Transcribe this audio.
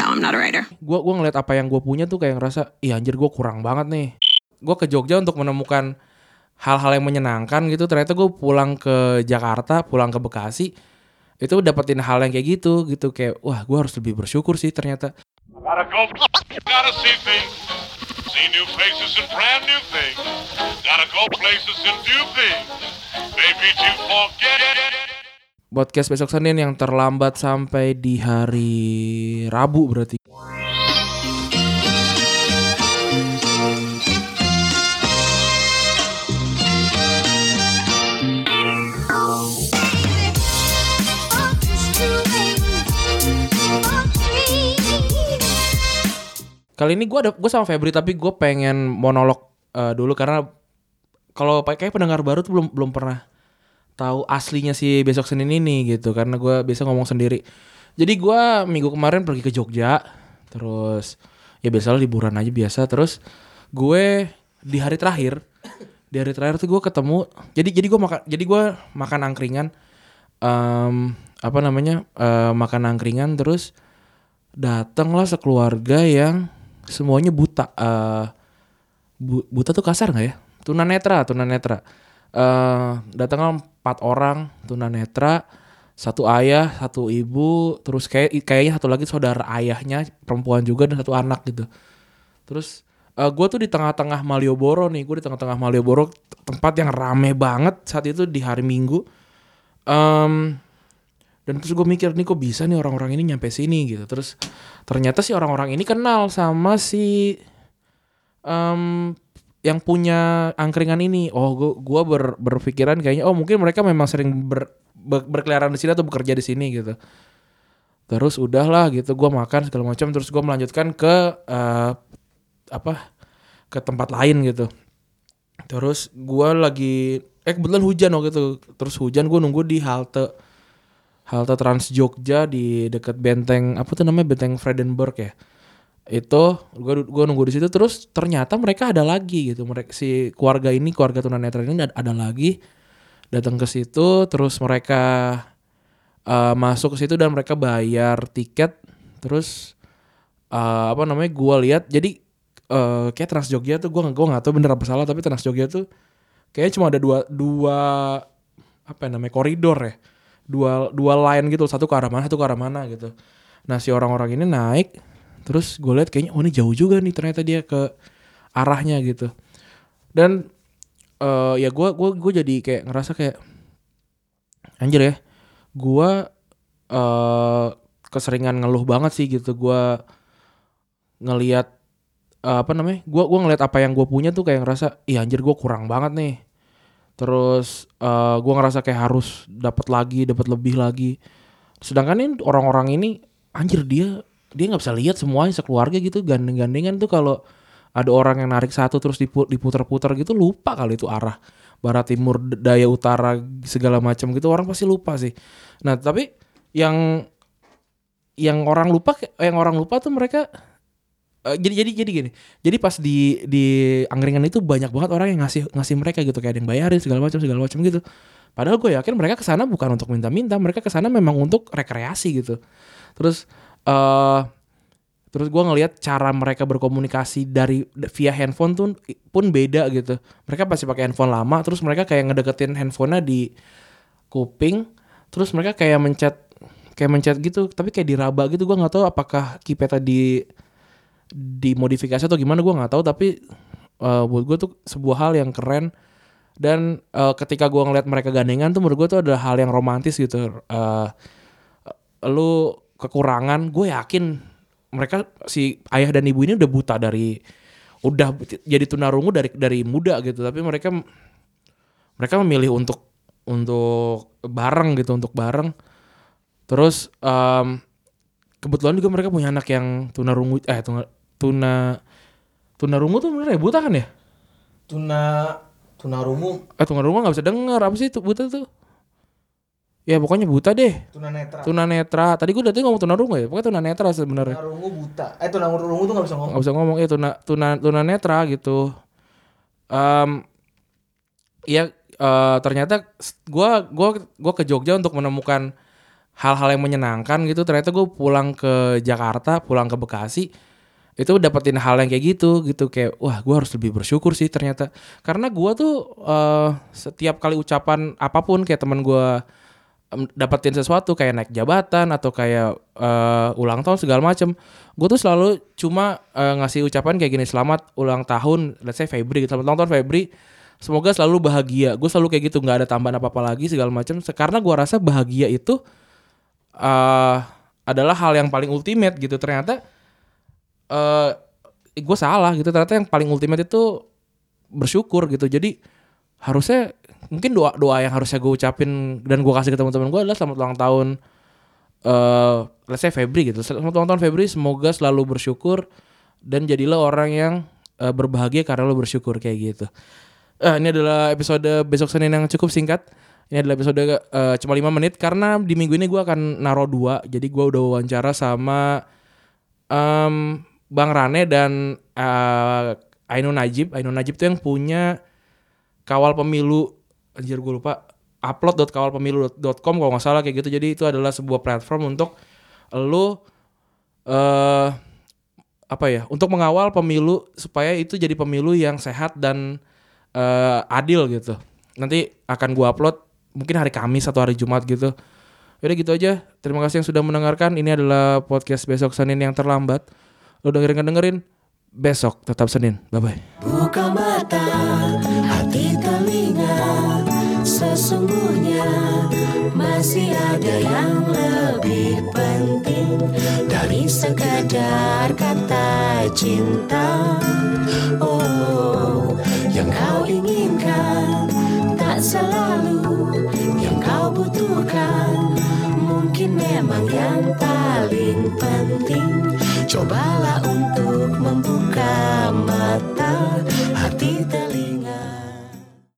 No, I'm not a writer. gue gua ngeliat apa yang gue punya tuh kayak ngerasa iya anjir gue kurang banget nih gue ke Jogja untuk menemukan hal-hal yang menyenangkan gitu ternyata gue pulang ke Jakarta pulang ke Bekasi itu dapetin hal yang kayak gitu gitu kayak wah gue harus lebih bersyukur sih ternyata Gotta go. See new faces and brand new things. Gotta go places and do things. Maybe to forget. Podcast besok Senin yang terlambat sampai di hari Rabu berarti. Kali ini gue ada gue sama Febri tapi gue pengen monolog eh, dulu karena kalau kayak pendengar baru tuh belum belum pernah tahu aslinya si besok Senin ini gitu. Karena gue biasa ngomong sendiri. Jadi gue minggu kemarin pergi ke Jogja terus ya biasa liburan aja biasa. Terus gue di hari terakhir di hari terakhir tuh gue ketemu jadi jadi gue makan jadi gue makan angkringan em, apa namanya eh, makan angkringan terus datanglah sekeluarga yang semuanya buta eh bu- buta tuh kasar nggak ya? Tunanetra tunanetra eh datanglah empat orang tunanetra satu ayah satu ibu terus kayak kayaknya satu lagi saudara ayahnya perempuan juga dan satu anak gitu. Terus gue tuh di tengah-tengah Malioboro nih gue di tengah-tengah Malioboro tempat yang rame banget saat itu di hari Minggu. Em, dan terus gue mikir nih kok bisa nih orang-orang ini nyampe sini? Gitu. Terus ternyata si orang-orang ini kenal sama si em, yang punya angkringan ini. Oh gue gua ber- berpikiran kayaknya oh mungkin mereka memang sering ber- ber- berkeliaran di sini atau bekerja di sini gitu. Terus udahlah gitu. Gue makan segala macam terus gue melanjutkan ke eh, apa ke tempat lain gitu. Terus gue lagi eh kebetulan hujan waktu itu. Terus hujan gue nunggu di halte halte Trans Jogja di dekat benteng apa tuh namanya? Benteng Fredenberg ya itu gue gua nunggu di situ terus ternyata mereka ada lagi gitu. Mereka si keluarga ini keluarga tunanetra ini ada, ada lagi. Datang ke situ terus mereka eh, masuk ke situ dan mereka bayar tiket. Terus eh, apa namanya gue lihat jadi eh, kayak Trans Jogja tuh gue gua nggak tahu bener apa salah tapi Trans Jogja tuh kayaknya cuma ada dua dua apa ya namanya koridor ya. Dua dua line gitu satu ke arah mana satu ke arah mana gitu. Nah si orang-orang ini naik terus gue lihat kayaknya oh ini jauh juga nih ternyata dia ke arahnya gitu. Dan eh ya gue gua gue jadi kayak ngerasa kayak anjir ya gue eh keseringan ngeluh banget sih gitu. Gue ngelihat eh, apa namanya gue gua ngelihat apa yang gue punya tuh kayak ngerasa iya anjir gue kurang banget nih. Terus eh gue ngerasa kayak harus dapat lagi dapat lebih lagi. Sedangkan ini orang-orang ini anjir dia dia nggak bisa lihat semuanya sekeluarga gitu. Gandeng-gandengan tuh kalau ada orang yang narik satu terus dipu- diputar-putar gitu lupa kali itu arah barat timur daya utara segala macam gitu. Orang pasti lupa sih. Nah tapi yang yang orang lupa yang orang lupa tuh mereka eh, jadi jadi jadi gini. Jadi pas di di angkringan itu banyak banget orang yang ngasih ngasih mereka gitu. Kayak ada yang bayarin segala macam segala macam gitu. Padahal gue yakin mereka ke sana bukan untuk minta-minta. Mereka ke sana memang untuk rekreasi gitu. Terus eh terus gue ngelihat cara mereka berkomunikasi dari via handphone tuh pun beda gitu. Mereka pasti pakai handphone lama terus mereka kayak ngedeketin handphonenya di kuping terus mereka kayak mencet kayak mencet gitu tapi kayak diraba gitu. Gue nggak tahu apakah kipetnya di dimodifikasi atau gimana gue nggak tahu. Tapi eh, buat gue tuh sebuah hal yang keren. Dan eh, ketika gue ngeliat mereka gandengan tuh menurut gue tuh ada hal yang romantis gitu. Eh, lu kekurangan gue yakin mereka si ayah dan ibu ini udah buta dari udah jadi tunarungu dari dari muda gitu. Tapi mereka mereka memilih untuk untuk bareng gitu untuk bareng. Terus em, kebetulan juga mereka punya anak yang tunarungu eh tuna tuna tunarungu tuh bener ya buta kan ya? Tuna tunarungu. Eh tunarungu nggak bisa dengar apa sih itu buta tuh ya pokoknya buta deh. Tunanetra tunanetra tadi gue tadi ngomong tunarungu ya? Pokoknya tunanetra sebenarnya. Tunarungu buta. Eh tunarungu tuh nggak bisa ngomong. Nggak bisa ngomong. Ya tuna tuna tunanetra gitu. Em ya eh, ternyata s- gua gua ke Jogja untuk menemukan hal-hal yang menyenangkan gitu. Ternyata gue pulang ke Jakarta pulang ke Bekasi itu dapetin hal yang kayak gitu gitu. Kayak wah gue harus lebih bersyukur sih ternyata. Karena gue tuh eh, setiap kali ucapan apa pun kayak teman gue dapetin sesuatu kayak naik jabatan atau kayak eh, ulang tahun segala macem. Gue tuh selalu cuma eh, ngasih ucapan kayak gini selamat ulang tahun let's say Febri gitu selamat ulang tahun Febri. Semoga selalu bahagia. Gue selalu kayak gitu nggak ada tambahan apa apa lagi segala macam karena gue rasa bahagia itu eh adalah hal yang paling ultimate gitu. Ternyata eh gue salah gitu. Ternyata yang paling ultimate itu bersyukur gitu. Jadi harusnya mungkin doa doa yang harusnya gue ucapin dan gue kasih ke teman-teman gue adalah selamat ulang tahun eh let's say Febri gitu selamat ulang tahun Febri semoga selalu bersyukur dan jadilah orang yang eh, berbahagia karena lo bersyukur kayak gitu Eh, ini adalah episode besok Senin yang cukup singkat. Ini adalah episode eh, cuma 5 menit karena di minggu ini gue akan naro dua. Jadi gue udah wawancara sama em, Bang Rane dan eh, Ainun Najib. Ainun Najib tuh yang punya kawal pemilu. Anjir gue lupa. upload.kawalpemilu.com kalau nggak salah kayak gitu. Jadi itu adalah sebuah platform untuk lo eh apa ya? Untuk mengawal pemilu supaya itu jadi pemilu yang sehat dan eh, adil gitu. Nanti akan gua upload mungkin hari Kamis atau hari Jumat gitu. Yaudah gitu aja. Terima kasih yang sudah mendengarkan. Ini adalah podcast besok Senin yang terlambat. Lo dengerin dengerin besok tetap Senin. Bye bye. Buka mata, hati sesungguhnya masih ada yang lebih penting dari sekadar kata cinta. Oh, yang kau inginkan tak selalu yang kau butuhkan. Mungkin memang yang paling penting Cobalah untuk membuka mata Hati